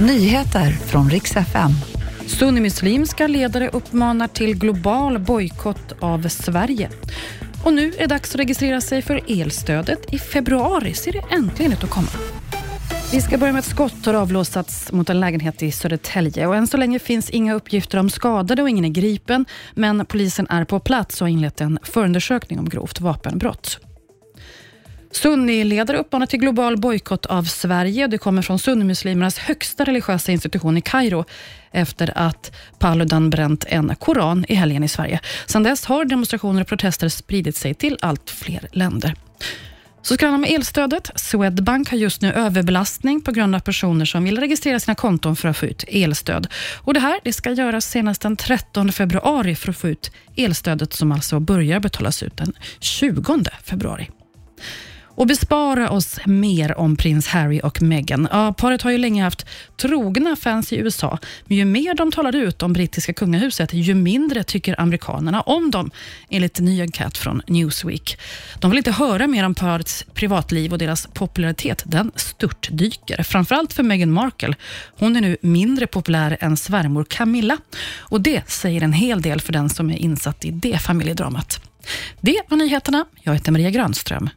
Nyheter från riks FM. Sunnimuslimska ledare uppmanar till global bojkott av Sverige. Och nu är det dags att registrera sig för elstödet. I februari ser det äntligen ut att komma. Vi ska börja med att skott har avlossats mot en lägenhet i Södertälje. Och än så länge finns inga uppgifter om skadade och ingen är gripen. Men polisen är på plats och har inlett en förundersökning om grovt vapenbrott. Sunniledare uppmanar till global bojkott av Sverige. Det kommer från sunnimuslimernas högsta religiösa institution i Kairo efter att Paludan bränt en koran i helgen i Sverige. Sedan dess har demonstrationer och protester spridit sig till allt fler länder. Så ska det med elstödet. Swedbank har just nu överbelastning på grund av personer som vill registrera sina konton för att få ut elstöd. Och Det här det ska göras senast den 13 februari för att få ut elstödet som alltså börjar betalas ut den 20 februari och bespara oss mer om prins Harry och Meghan. Ja, paret har ju länge haft trogna fans i USA, men ju mer de talar ut om brittiska kungahuset, ju mindre tycker amerikanerna om dem, enligt en ny enkät från Newsweek. De vill inte höra mer om parets privatliv och deras popularitet, den störtdyker. Framförallt för Meghan Markle. Hon är nu mindre populär än svärmor Camilla och det säger en hel del för den som är insatt i det familjedramat. Det var nyheterna. Jag heter Maria Grönström.